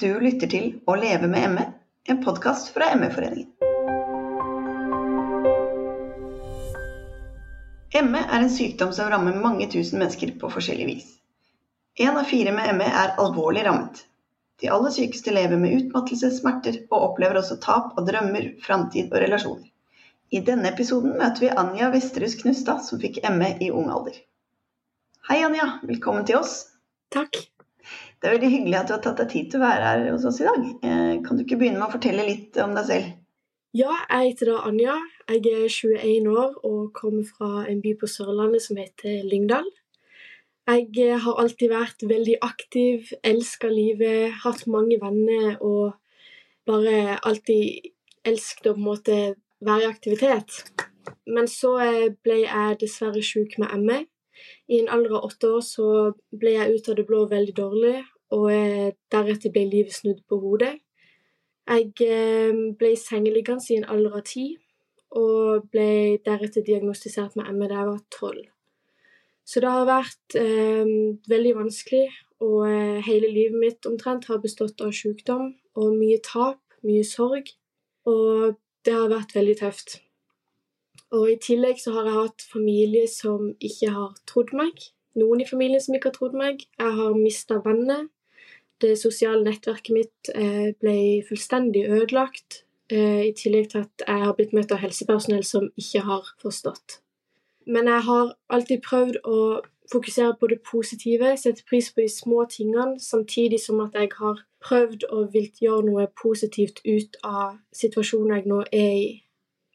Du lytter til Å leve med ME, en podkast fra ME-foreningen. ME er en sykdom som rammer mange tusen mennesker på forskjellig vis. Én av fire med ME er alvorlig rammet. De aller sykeste lever med utmattelse, smerter og opplever også tap av drømmer, framtid og relasjoner. I denne episoden møter vi Anja Vesterhus Knustad, som fikk ME i ung alder. Hei Anja, velkommen til oss. Takk. Det er veldig hyggelig at du har tatt deg tid til å være her hos oss i dag. Eh, kan du ikke begynne med å fortelle litt om deg selv? Ja, jeg heter da Anja. Jeg er 21 år og kommer fra en by på Sørlandet som heter Lyngdal. Jeg eh, har alltid vært veldig aktiv, elska livet, hatt mange venner og bare alltid elsket å på en måte være i aktivitet. Men så eh, ble jeg dessverre syk med ME. I en alder av åtte år så ble jeg ut av det blå veldig dårlig og eh, deretter ble livet snudd på hodet. Jeg eh, ble sengeliggende i en alder av ti, og ble deretter diagnostisert med ME da jeg var tolv. Så det har vært eh, veldig vanskelig, og eh, hele livet mitt omtrent har bestått av sykdom og mye tap, mye sorg, og det har vært veldig tøft. Og i tillegg så har jeg hatt familie som ikke har trodd meg. Noen i familien som ikke har trodd meg. Jeg har mista venner det sosiale nettverket mitt eh, ble fullstendig ødelagt, eh, i tillegg til at jeg har blitt møtt av helsepersonell som ikke har forstått. Men jeg har alltid prøvd å fokusere på det positive, sette pris på de små tingene, samtidig som at jeg har prøvd å vilt gjøre noe positivt ut av situasjonen jeg nå er i.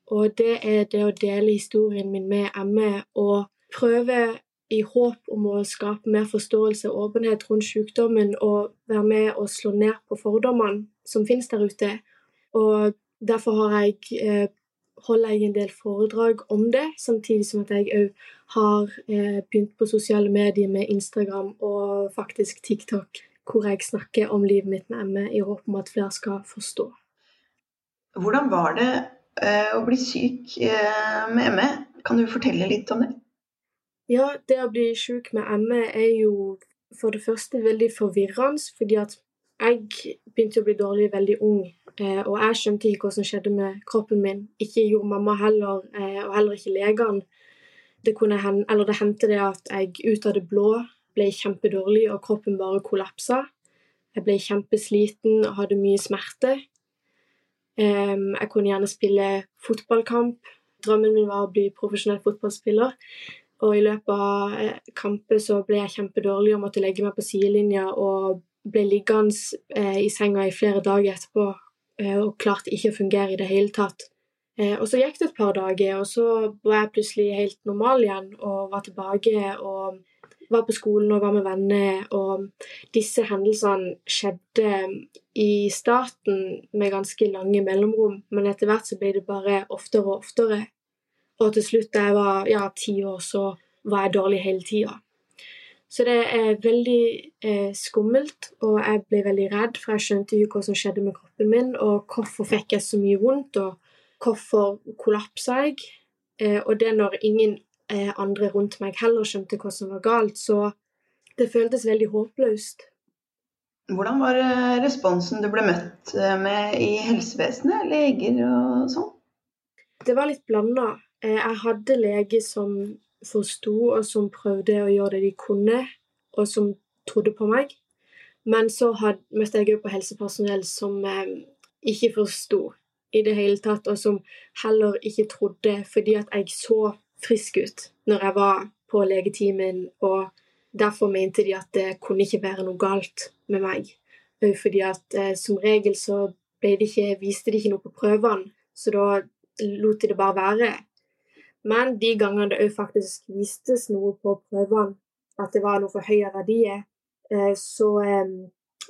Og det er det å dele historien min med ME og prøve i håp om å skape mer forståelse og åpenhet rundt sykdommen og være med og slå ned på fordommene som finnes der ute. Og derfor jeg, eh, holder jeg en del foredrag om det, samtidig som at jeg òg har eh, begynt på sosiale medier med Instagram og faktisk TikTok, hvor jeg snakker om livet mitt med ME i håp om at flere skal forstå. Hvordan var det å bli syk eh, med ME? Kan du fortelle litt om det? Ja, det å bli syk med ME er jo for det første veldig forvirrende, fordi at jeg begynte å bli dårlig veldig ung, eh, og jeg skjønte ikke hva som skjedde med kroppen min. Ikke gjorde mamma heller, eh, og heller ikke legene. Det, eller det hendte det at jeg ut av det blå ble kjempedårlig, og kroppen bare kollapsa. Jeg ble kjempesliten og hadde mye smerte. Jeg kunne gjerne spille fotballkamp. Drømmen min var å bli profesjonell fotballspiller. Og i løpet av eh, kamper så ble jeg kjempedårlig og måtte legge meg på sidelinja og ble liggende eh, i senga i flere dager etterpå eh, og klarte ikke å fungere i det hele tatt. Og så gikk det et par dager, og så var jeg plutselig helt normal igjen og var tilbake og var på skolen og var med venner, og disse hendelsene skjedde i starten med ganske lange mellomrom, men etter hvert så ble det bare oftere og oftere. Og til slutt, da jeg var ja, ti år, så var jeg dårlig hele tida. Så det er veldig eh, skummelt, og jeg ble veldig redd, for jeg skjønte jo hva som skjedde med kroppen min, og hvorfor fikk jeg så mye vondt, og hvorfor kollapsa jeg. Eh, og det når ingen andre rundt meg heller skjønte hva som var galt, så det føltes veldig håpløst. Hvordan var eh, responsen du ble møtt eh, med i helsevesenet, leger og sånn? Det var litt blanda. Eh, jeg hadde leger som forsto, og som prøvde å gjøre det de kunne, og som trodde på meg. Men så hadde, møtte jeg òg på helsepersonell som eh, ikke forsto i det hele tatt, og som heller ikke trodde fordi at jeg så frisk ut når jeg var på legetimen, og derfor mente de at det kunne ikke være noe galt med meg. Fordi at eh, som regel så de ikke, viste de ikke noe på prøvene, så da lot de det bare være. Men de gangene det òg faktisk vistes noe på prøvene, at det var noe for høye verdier, eh, så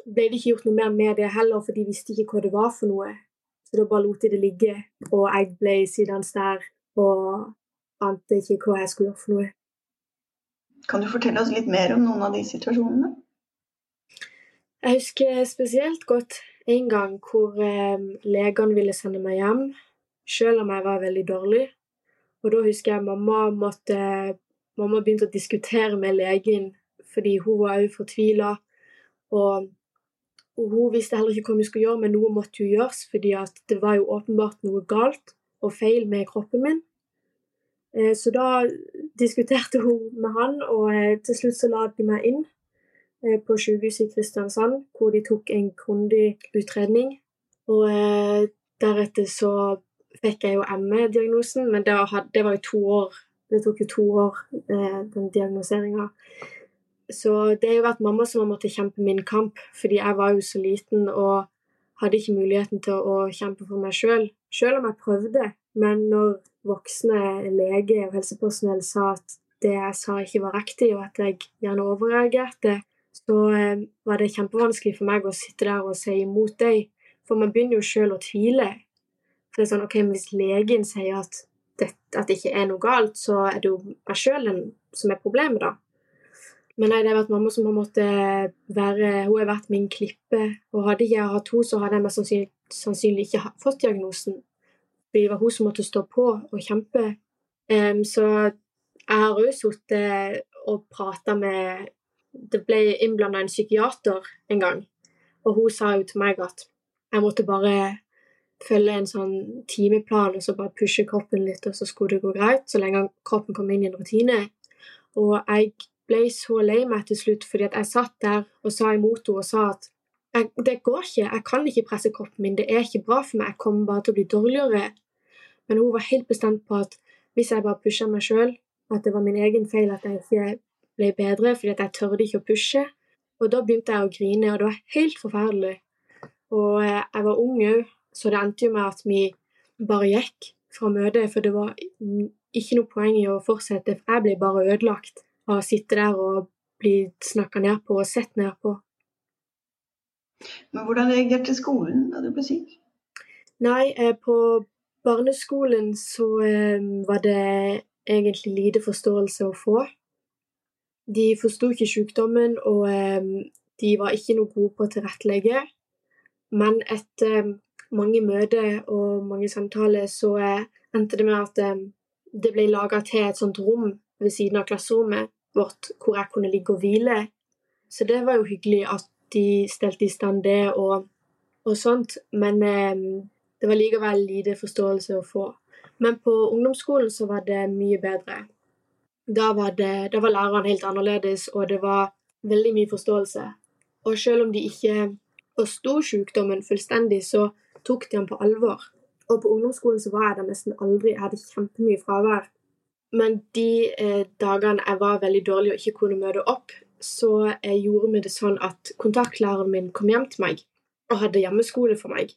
ble det ikke gjort noe mer med det heller, for de visste ikke hva det var for noe. Så da bare lot de det ligge, og jeg ble sittende der og ante ikke hva jeg skulle gjøre for noe. Kan du fortelle oss litt mer om noen av de situasjonene? Jeg husker spesielt godt en gang hvor eh, legene ville sende meg hjem, selv om jeg var veldig dårlig. Og da husker jeg mamma måtte Mamma begynte å diskutere med legen fordi hun var òg fortvila. Og hun visste heller ikke hva hun skulle gjøre, men noe måtte jo gjøres, fordi at det var jo åpenbart noe galt og feil med kroppen min. Eh, så da diskuterte hun med han, og eh, til slutt så la de meg inn eh, på sykehuset i Kristiansand, hvor de tok en grundig utredning. Og deretter så fikk jeg jo ME-diagnosen, men det var jo to år. Det tok jo to år, den diagnoseringa. Så det har jo vært mamma som har måttet kjempe min kamp, fordi jeg var jo så liten og hadde ikke muligheten til å kjempe for meg sjøl, selv om jeg prøvde. Men når voksne lege og helsepersonell sa at det jeg sa ikke var riktig, og at jeg gjerne overreagerte, så eh, var det kjempevanskelig for meg å sitte der og si imot deg. For man begynner jo sjøl å tvile. For det er sånn, ok, Hvis legen sier at, det, at det ikke er noe galt, så er det jo meg sjøl som er problemet, da. Men nei, det har vært mamma som har måttet være Hun har vært min klippe. Og hadde jeg hatt henne, så hadde jeg mest sannsynlig, sannsynlig, ikke fått diagnosen. Det var hun som måtte stå på og kjempe. Um, så jeg har òg sittet og prata med Det ble innblanda en psykiater en gang, og hun sa jo til meg at jeg måtte bare følge en sånn timeplan og så bare pushe kroppen litt, og så skulle det gå greit, så lenge kroppen kom inn i en rutine. Og jeg ble så lei meg til slutt fordi at jeg satt der og sa imot henne og sa at jeg, det går ikke, jeg kan ikke presse kroppen min, det er ikke bra for meg, jeg kommer bare til å bli dårligere. Men hun var helt bestemt på at hvis jeg bare pusha meg sjøl, at det var min egen feil at jeg ikke ble bedre fordi at jeg tørde ikke å pushe. Og da begynte jeg å grine, og det var helt forferdelig. Og eh, jeg var ung òg, så det endte jo med at vi bare gikk fra møtet, for det var ikke noe poeng i å fortsette, for jeg ble bare ødelagt av å sitte der og bli snakka ned på og sett ned på. Men hvordan reagerte skolen da du ble syk? Nei, eh, på barneskolen så eh, var det egentlig lite forståelse å få. De forsto ikke sykdommen, og eh, de var ikke noe gode på å tilrettelegge. Men etter mange møter og mange samtaler så endte det med at det ble laga til et sånt rom ved siden av klasserommet vårt hvor jeg kunne ligge og hvile. Så det var jo hyggelig at de stelte i stand det og, og sånt. Men eh, det var likevel lite forståelse å få. Men på ungdomsskolen så var det mye bedre. Da var, det, da var læreren helt annerledes, og det var veldig mye forståelse. Og selv om de ikke forsto sykdommen fullstendig, så tok de den på alvor. Og på ungdomsskolen så var jeg der nesten aldri. Jeg hadde kjempemye fravær. Men de eh, dagene jeg var veldig dårlig og ikke kunne møte opp, så jeg gjorde vi det sånn at kontaktlæreren min kom hjem til meg og hadde hjemmeskole for meg.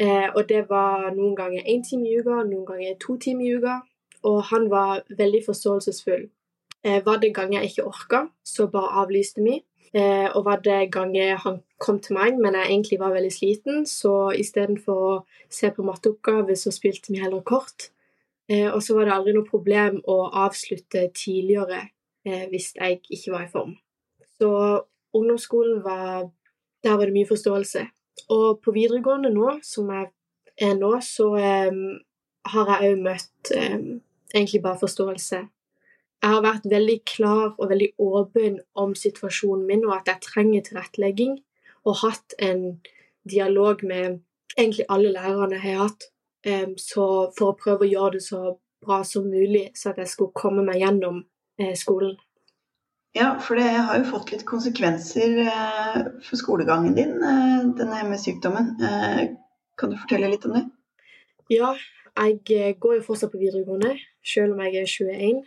Eh, og det var noen ganger én time i uka, noen ganger to timer i uka. Og han var veldig forståelsesfull. Eh, var det ganger jeg ikke orka, så bare avlyste vi. Eh, og var det ganger han kom til meg, men jeg egentlig var veldig sliten, så istedenfor å se på matteoppgave, så spilte vi heller kort. Eh, og så var det aldri noe problem å avslutte tidligere eh, hvis jeg ikke var i form. Så ungdomsskolen var Der var det mye forståelse. Og på videregående nå, som jeg er nå, så eh, har jeg òg møtt eh, egentlig bare forståelse. Jeg har vært veldig klar og veldig åpen om situasjonen min, og at jeg trenger tilrettelegging, og hatt en dialog med egentlig alle lærerne jeg har hatt så for å prøve å gjøre det så bra som mulig, så at jeg skulle komme meg gjennom eh, skolen. Ja, for det har jo fått litt konsekvenser eh, for skolegangen din, eh, denne ME-sykdommen. Kan du fortelle litt om det? Ja, jeg går jo fortsatt på videregående, selv om jeg er 21.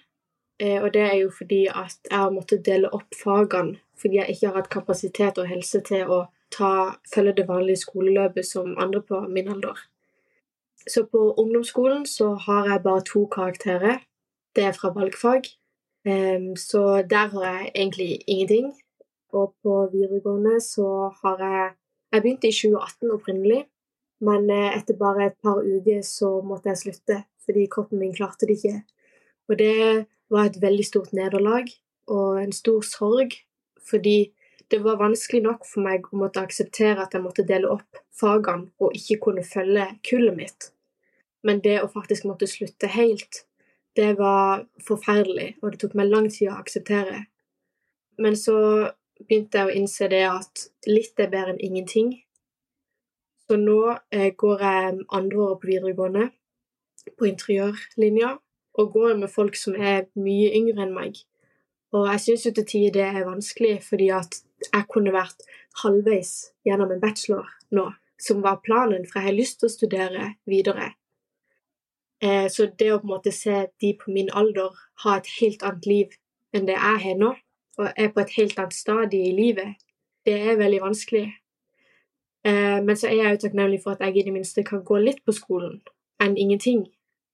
Og det er jo fordi at jeg har måttet dele opp fagene fordi jeg ikke har hatt kapasitet og helse til å ta, følge det vanlige skoleløpet som andre på min alder. Så på ungdomsskolen så har jeg bare to karakterer. Det er fra valgfag. Så der har jeg egentlig ingenting. Og på videregående så har jeg Jeg begynte i 2018 opprinnelig, men eh, etter bare et par uker så måtte jeg slutte fordi kroppen min klarte det ikke. Og det var et veldig stort nederlag og en stor sorg, fordi det var vanskelig nok for meg å måtte akseptere at jeg måtte dele opp fagene og ikke kunne følge kullet mitt. Men det å faktisk måtte slutte helt, det var forferdelig, og det tok meg lang tid å akseptere. Men så begynte jeg å innse det at litt er bedre enn ingenting. Så nå eh, går jeg andre året på videregående, på interiørlinja, og går med folk som er mye yngre enn meg. Og jeg syns jo til tider det er vanskelig, fordi at jeg kunne vært halvveis gjennom en bachelor nå, som var planen, for jeg har lyst til å studere videre. Eh, så det å på en måte se de på min alder ha et helt annet liv enn det jeg har nå, og er på et helt annet stadie i livet, det er veldig vanskelig. Eh, men så er jeg jo takknemlig for at jeg i det minste kan gå litt på skolen enn ingenting.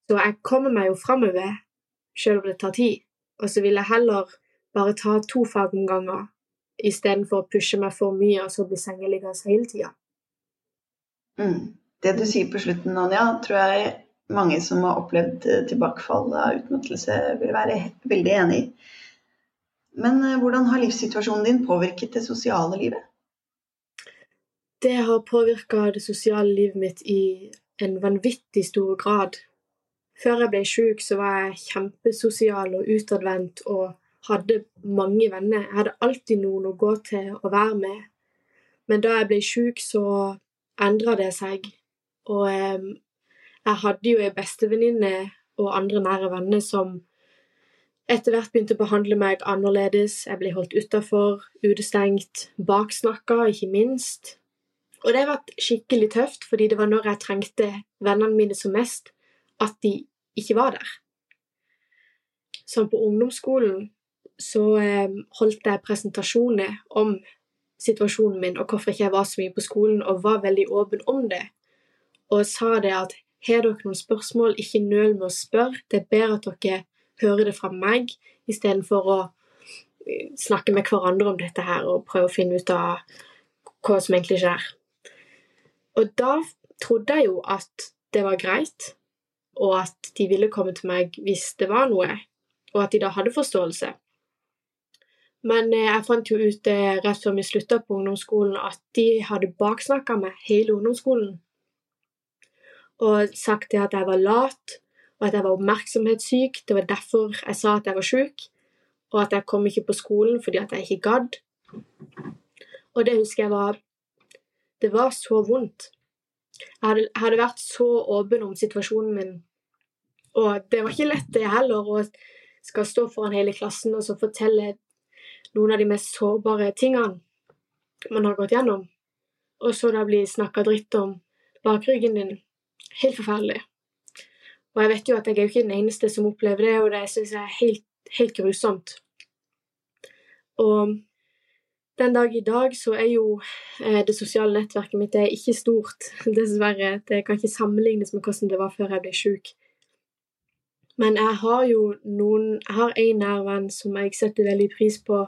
Så jeg kommer meg jo framover, selv om det tar tid. Og så vil jeg heller bare ta to fag om gangen istedenfor å pushe meg for mye og så bli sengeliggende hele tida. Mm. Det du sier på slutten, Anja, tror jeg mange som har opplevd eh, tilbakefall av utmattelse, vil være veldig enig i. Men eh, hvordan har livssituasjonen din påvirket det sosiale livet? Det har påvirka det sosiale livet mitt i en vanvittig stor grad. Før jeg ble sjuk, så var jeg kjempesosial og utadvendt og hadde mange venner. Jeg hadde alltid noen å gå til og være med. Men da jeg ble sjuk, så endra det seg. Og eh, jeg hadde jo ei bestevenninne og andre nære venner som etter hvert begynte å behandle meg annerledes. Jeg ble holdt utafor, utestengt, baksnakka, ikke minst. Og det vært skikkelig tøft, fordi det var når jeg trengte vennene mine som mest, at de ikke var der. Som på ungdomsskolen så eh, holdt jeg presentasjoner om situasjonen min og hvorfor ikke jeg var så mye på skolen, og var veldig åpen om det. Og sa det at har dere noen spørsmål, ikke nøl med å spørre. Det er bedre at dere hører det fra meg, istedenfor å eh, snakke med hverandre om dette her og prøve å finne ut av hva som egentlig skjer. Og da trodde jeg jo at det var greit, og at de ville komme til meg hvis det var noe, og at de da hadde forståelse. Men eh, jeg fant jo ut eh, rett før vi slutta på ungdomsskolen, at de hadde baksnakka meg hele ungdomsskolen. Og sagt det at jeg var lat, og at jeg var oppmerksomhetssyk. Det var derfor jeg sa at jeg var sjuk, og at jeg kom ikke på skolen fordi at jeg ikke gadd. Og det husker jeg var Det var så vondt. Jeg hadde, jeg hadde vært så åpen om situasjonen min, og det var ikke lett, det heller, å skal stå foran hele klassen og så fortelle noen av de mest sårbare tingene man har gått gjennom, og så da bli snakka dritt om bakryggen din. Helt forferdelig. Og jeg vet jo at jeg er jo ikke den eneste som opplever det, og det syns jeg er helt, helt grusomt. Og den dag i dag så er jo eh, det sosiale nettverket mitt det er ikke stort, dessverre. Det kan ikke sammenlignes med hvordan det var før jeg ble sjuk. Men jeg har jo noen Jeg har en nær venn som jeg setter veldig pris på,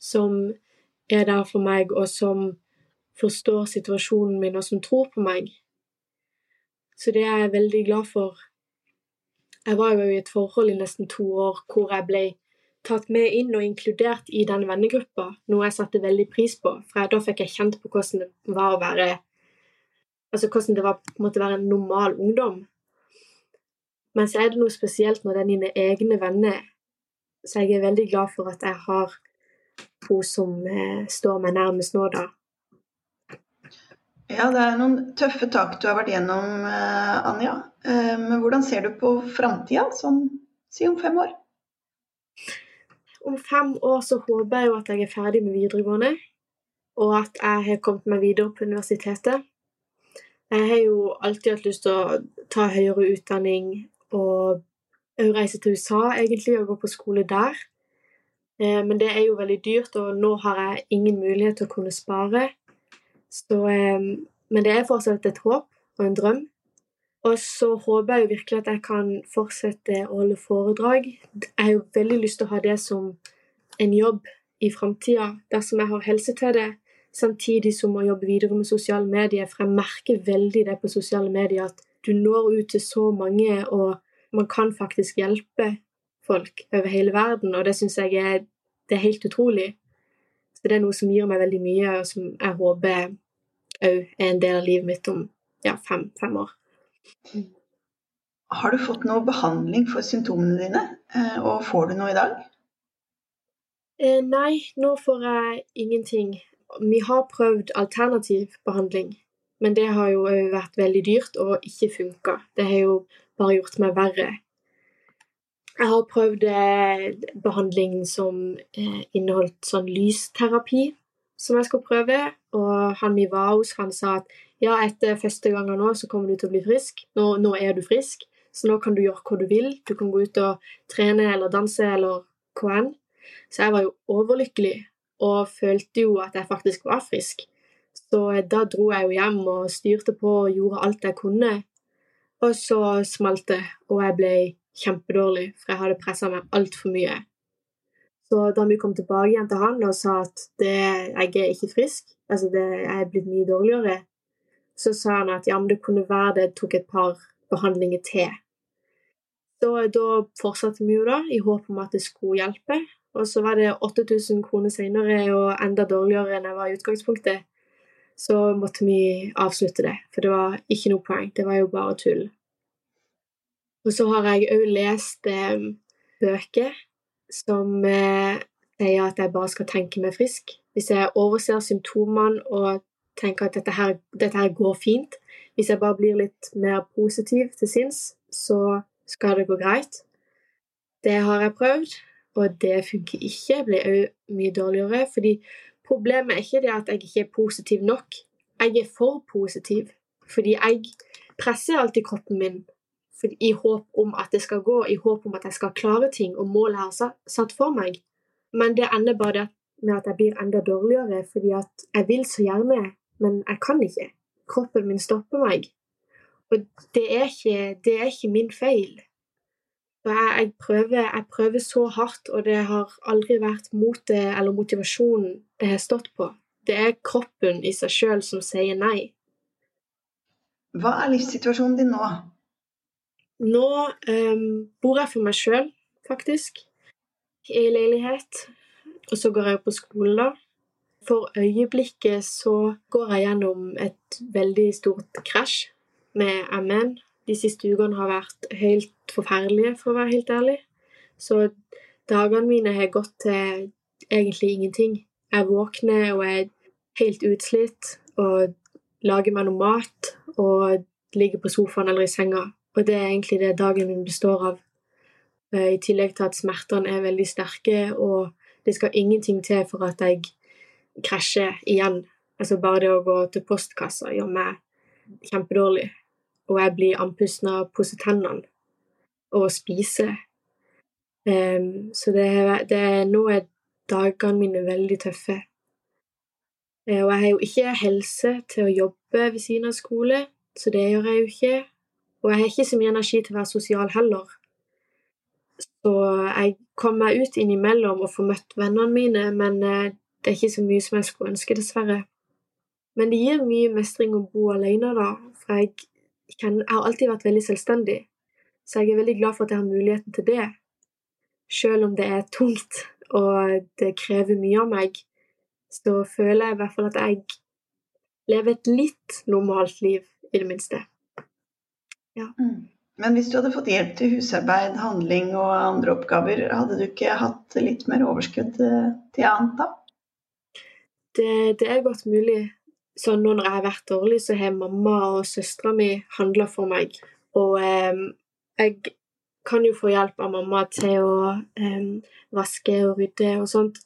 som er der for meg, og som forstår situasjonen min, og som tror på meg. Så det er jeg veldig glad for. Jeg var jo i et forhold i nesten to år hvor jeg ble tatt med inn og inkludert i den vennegruppa, noe jeg satte veldig pris på, for da fikk jeg kjent på hvordan det var å være Altså hvordan det var på være en normal ungdom. Men så er det noe spesielt når det er dine egne venner. Så jeg er veldig glad for at jeg har hun som eh, står meg nærmest nå, da. Ja, det er noen tøffe tak du har vært gjennom, eh, Anja. Eh, men hvordan ser du på framtida, sånn si om fem år? Om fem år så håper jeg jo at jeg er ferdig med videregående, og at jeg har kommet meg videre på universitetet. Jeg har jo alltid hatt lyst til å ta høyere utdanning og reise til USA, egentlig, og gå på skole der. Eh, men det er jo veldig dyrt, og nå har jeg ingen mulighet til å kunne spare. Så, eh, men det er fortsatt et håp og en drøm. Og så håper jeg jo virkelig at jeg kan fortsette å holde foredrag. Jeg har jo veldig lyst til å ha det som en jobb i framtida, dersom jeg har helse til det. Samtidig som å jobbe videre med sosiale medier, for jeg merker veldig det på sosiale medier at du når ut til så mange, og man kan faktisk hjelpe folk over hele verden, og det syns jeg er, det er helt utrolig. Så det er noe som gir meg veldig mye, og som jeg håper òg er en del av livet mitt om ja, fem, fem år. Har du fått noe behandling for symptomene dine, eh, og får du noe i dag? Eh, nei, nå får jeg ingenting. Vi har prøvd alternativ behandling, men det har jo òg vært veldig dyrt og ikke funka. Det har jo bare gjort meg verre. Jeg har prøvd eh, behandling som eh, inneholdt sånn lysterapi, som jeg skal prøve. Og han vi var hos, han sa at ja, etter første gangen nå, så kommer du til å bli frisk. Nå, nå, er du frisk, så nå kan du gjøre hva du vil. Du kan gå ut og trene eller danse eller hva enn. Så jeg var jo overlykkelig og følte jo at jeg faktisk var frisk. Så da dro jeg jo hjem og styrte på og gjorde alt jeg kunne. Og så smalt det, og jeg ble kjempedårlig, for jeg hadde pressa meg altfor mye. Så da vi kom tilbake igjen til han og sa at det, jeg er ikke frisk, altså det, jeg er blitt mye dårligere, så sa han at ja, men det kunne være det tok et par behandlinger til. Så da fortsatte vi jo da, i håp om at det skulle hjelpe. Og så var det 8000 kroner senere og enda dårligere enn jeg var i utgangspunktet. Så måtte vi avslutte det, for det var ikke noe poeng. Det var jo bare tull. Og så har jeg òg lest eh, bøker som eh, sier at jeg bare skal tenke meg frisk. Hvis jeg overser symptomene og tenker at dette her, dette her, går fint, hvis jeg bare blir litt mer positiv til sinns, så skal det gå greit. Det har jeg prøvd, og det funker ikke. Jeg blir òg mye dårligere. fordi problemet er ikke det at jeg ikke er positiv nok. Jeg er for positiv. Fordi jeg presser alltid kroppen min i håp om at det skal gå, i håp om at jeg skal klare ting, og målet har satt for meg. Men det ender bare med at jeg blir enda dårligere, fordi at jeg vil så gjerne, men jeg kan ikke. Kroppen min stopper meg. Og det er ikke, det er ikke min feil. Jeg, jeg, prøver, jeg, prøver, så hardt, og det har aldri vært motet eller motivasjonen det har stått på. Det er kroppen i seg sjøl som sier nei. Hva er livssituasjonen din nå? Nå um, bor jeg for meg sjøl, faktisk. I leilighet. Og så går jeg på skolen, da. For øyeblikket så går jeg gjennom et veldig stort krasj med MN. De siste ukene har vært helt forferdelige, for å være helt ærlig. Så dagene mine har gått til egentlig ingenting. Jeg våkner og er helt utslitt og lager meg noe mat og ligger på sofaen eller i senga og det er egentlig det dagen min består av. Eh, I tillegg til at smertene er veldig sterke, og det skal ingenting til for at jeg krasjer igjen. Altså bare det å gå til postkassa gjør meg kjempedårlig. Og jeg blir andpusten av pussetennene og spiser. Um, så det, det, nå er dagene mine veldig tøffe. Uh, og jeg har jo ikke helse til å jobbe ved siden av skole, så det gjør jeg jo ikke. Og jeg har ikke så mye energi til å være sosial heller. Så jeg kommer meg ut innimellom og får møtt vennene mine, men eh, det er ikke så mye som jeg skulle ønske, dessverre. Men det gir mye mestring å bo alene, da. For jeg, kjenner, jeg har alltid vært veldig selvstendig. Så jeg er veldig glad for at jeg har muligheten til det. Selv om det er tungt og det krever mye av meg, så føler jeg i hvert fall at jeg lever et litt normalt liv, i det minste. Ja. Mm. Men hvis du hadde fått hjelp til husarbeid, handling og andre oppgaver, hadde du ikke hatt litt mer overskudd eh, til annet da? Det, det er godt mulig. Så nå når jeg har vært dårlig, så har mamma og søstera mi handla for meg. Og eh, jeg kan jo få hjelp av mamma til å eh, vaske og rydde og sånt.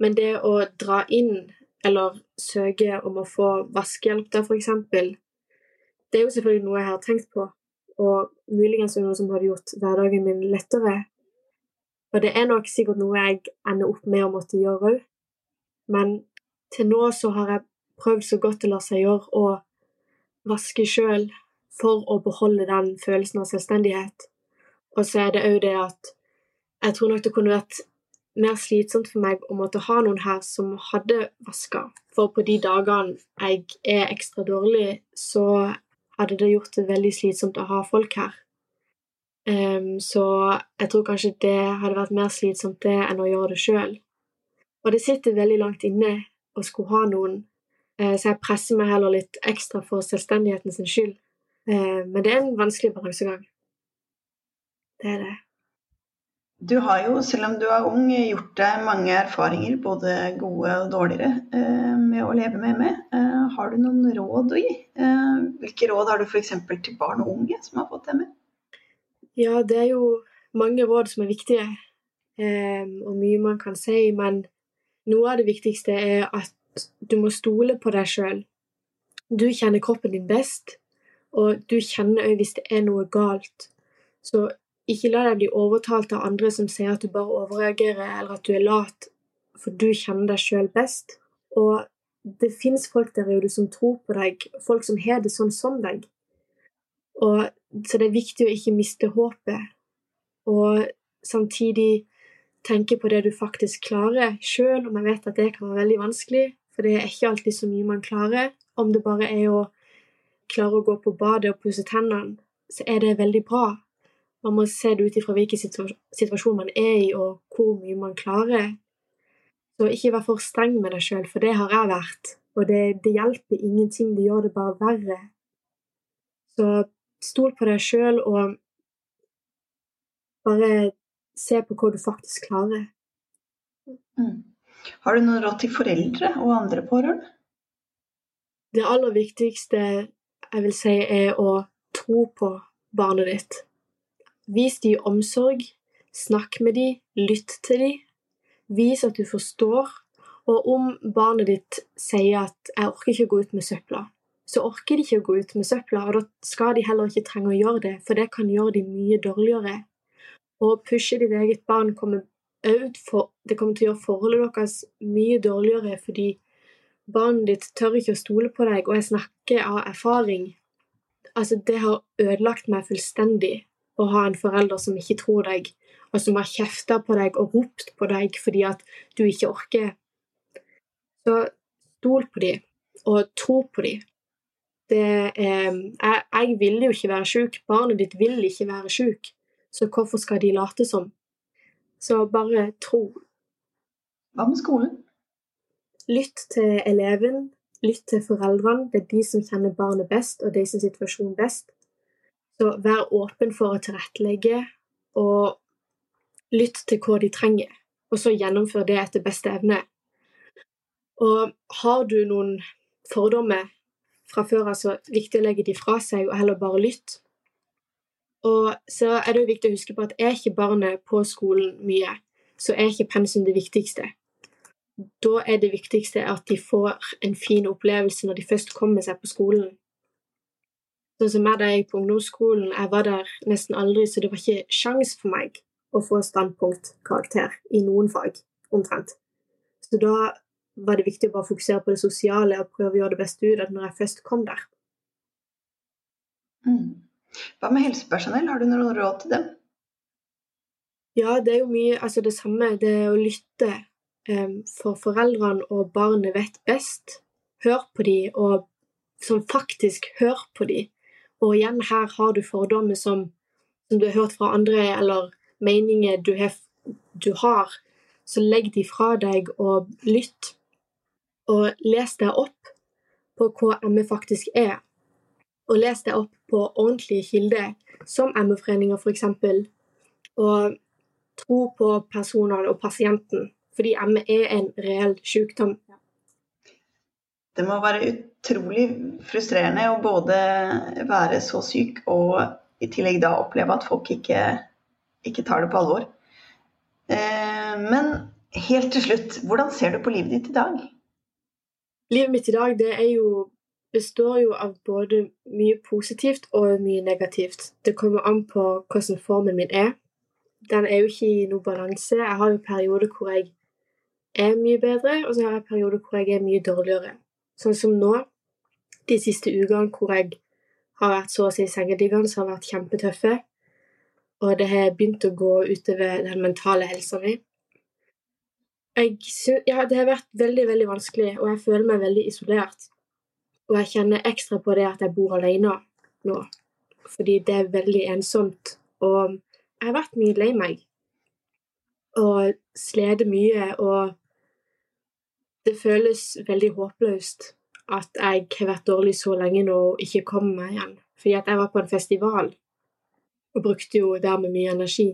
Men det å dra inn, eller søke om å få vaskehjelp da, for eksempel, det er jo selvfølgelig noe jeg har tenkt på og muligens noe som hadde gjort hverdagen min lettere. Og det er nok sikkert noe jeg ender opp med å måtte gjøre òg. Men til nå så har jeg prøvd så godt det lar seg gjøre å vaske sjøl for å beholde den følelsen av selvstendighet. Og så er det òg det at jeg tror nok det kunne vært mer slitsomt for meg å måtte ha noen her som hadde vaska. For på de dagene jeg er ekstra dårlig, så hadde det gjort det veldig slitsomt å ha folk her. Um, så jeg tror kanskje det hadde vært mer slitsomt det enn å gjøre det sjøl. Og det sitter veldig langt inne å skulle ha noen, uh, så jeg presser meg heller litt ekstra for selvstendigheten sin skyld. Uh, men det er en vanskelig balansegang. Det er det. Du har jo, selv om du er ung, gjort deg mange erfaringer, både gode og dårligere, eh, med å leve med ME. Eh, har du noen råd å gi? Eh, hvilke råd har du f.eks. til barn og unge som har fått ME? Ja, det er jo mange råd som er viktige, og mye man kan si, men noe av det viktigste er at du må stole på deg sjøl. Du kjenner kroppen din best, og du kjenner òg hvis det er noe galt. Så ikke la deg bli overtalt av andre som sier at du bare overreagerer, eller at du er lat, for du kjenner deg sjøl best. Og det fins folk der ute som tror på deg, folk som har det sånn som deg. Og, så det er viktig å ikke miste håpet, og samtidig tenke på det du faktisk klarer, sjøl om jeg vet at det kan være veldig vanskelig, for det er ikke alltid så mye man klarer. Om det bare er å klare å gå på badet og pusse tennene, så er det veldig bra. Man må se det ut ifra hvilken situasjon man er i, og hvor mye man klarer. Så ikke vær for streng med deg sjøl, for det har jeg vært. Og det, det, hjelper ingenting, det gjør det bare verre. Så stol på deg sjøl, og bare se på hva du faktisk klarer. Mm. Har du noen råd til foreldre og andre pårørende? Det aller viktigste jeg vil si, er å tro på barnet ditt. Vis de omsorg, snakk med de, lytt til de. Vis at du forstår. Og om barnet ditt sier at 'jeg orker ikke å gå ut med søpla', så orker de ikke å gå ut med søpla, og da skal de heller ikke trenge å gjøre det, for det kan gjøre de mye dårligere. Å pushe ditt eget barn kommer for, det kommer til å gjøre forholdet deres mye dårligere, fordi barnet ditt tør ikke å stole på deg, og jeg snakker av erfaring. Altså, det har ødelagt meg fullstendig å ha en forelder som ikke tror deg, og som har kjefta på deg og ropt på deg fordi at du ikke orker. Så stol på dem, og tro på dem. Er, jeg, jeg vil jo ikke være sjuk, barnet ditt vil ikke være sjuk, så hvorfor skal de late som? Så bare tro. Hva med skolen? Lytt til eleven, lytt til foreldrene. Det er de som kjenner barnet best, og deres situasjon best. Så vær åpen for å tilrettelegge, og lytt til hva de trenger, og så gjennomfør det etter beste evne. Og har du noen fordommer fra før, altså viktig å legge de fra seg, og heller bare lytte. Og så er det jo viktig å huske på at er ikke barnet på skolen mye, så er ikke pensum det viktigste. Da er det viktigste at de får en fin opplevelse når de først kommer seg på skolen. Sånn som med da jeg på ungdomsskolen, jeg var der nesten aldri, så det var ikke sjans for meg å få standpunktkarakter i noen fag, omtrent. Så da var det viktig å bare fokusere på det sosiale og prøve å gjøre det beste ut av når jeg først kom der. Mm. Hva med helsepersonell, har du noen råd til dem? Ja, det er jo mye altså det samme, det å lytte. Um, for foreldrene og barnet vet best. Hør på dem, og som faktisk hør på dem. Og igjen, her har du fordommer som, som du har hørt fra andre, eller meninger du har, du har. Så legg de fra deg og lytt. Og les deg opp på hva ME faktisk er. Og les deg opp på ordentlige kilder, som ME-foreninger f.eks. Og tro på personene og pasienten, fordi ME er en reell sykdom. Det må være utrolig frustrerende å både være så syk og i tillegg da oppleve at folk ikke, ikke tar det på alvor. Eh, men helt til slutt, hvordan ser du på livet ditt i dag? Livet mitt i dag det er jo, består jo av både mye positivt og mye negativt. Det kommer an på hvordan formen min er. Den er jo ikke i noe balanse. Jeg har jo perioder hvor jeg er mye bedre, og så har jeg perioder hvor jeg er mye dårligere. Sånn som nå, de siste ukene hvor jeg har vært så å si sengeliggende, som har vært kjempetøffe. Og det har begynt å gå utover den mentale helsa mi. Ja, det har vært veldig, veldig vanskelig, og jeg føler meg veldig isolert. Og jeg kjenner ekstra på det at jeg bor alene nå, fordi det er veldig ensomt. Og jeg har vært mye lei meg og slitt mye og det føles veldig håpløst at jeg har vært dårlig så lenge nå og ikke kommer meg igjen. Fordi at jeg var på en festival og brukte jo dermed mye energi.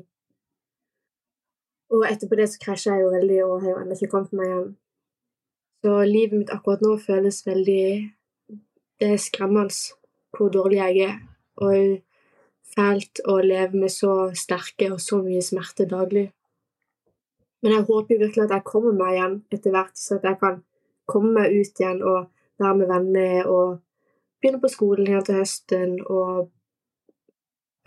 Og etterpå det så krasja jeg jo veldig og har jo ennå ikke kommet meg igjen. Så livet mitt akkurat nå føles veldig Det er skremmende hvor dårlig jeg er. Og fælt å leve med så sterke og så mye smerte daglig. Men jeg håper virkelig at jeg kommer meg igjen etter hvert, så at jeg kan komme meg ut igjen og være med venner og begynne på skolen igjen til høsten og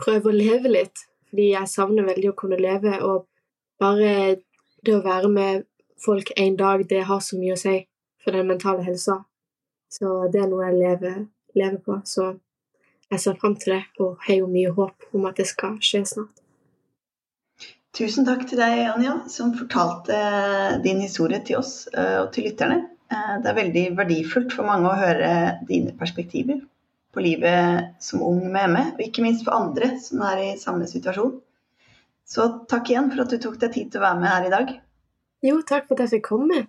prøve å leve litt. Fordi jeg savner veldig å kunne leve, og bare det å være med folk en dag, det har så mye å si for den mentale helsa. Så det er noe jeg lever, lever på. Så jeg ser fram til det, og har jo mye håp om at det skal skje snart. Tusen takk til deg, Anja, som fortalte din historie til oss eh, og til lytterne. Eh, det er veldig verdifullt for mange å høre dine perspektiver på livet som ung med ME, og ikke minst for andre som er i samme situasjon. Så takk igjen for at du tok deg tid til å være med her i dag. Jo, takk for at jeg fikk komme.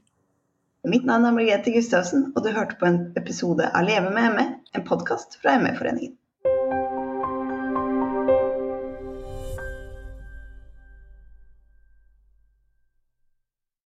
Mitt navn er Margrethe Gustavsen, og du hørte på en episode av Leve med ME, en podkast fra ME-foreningen.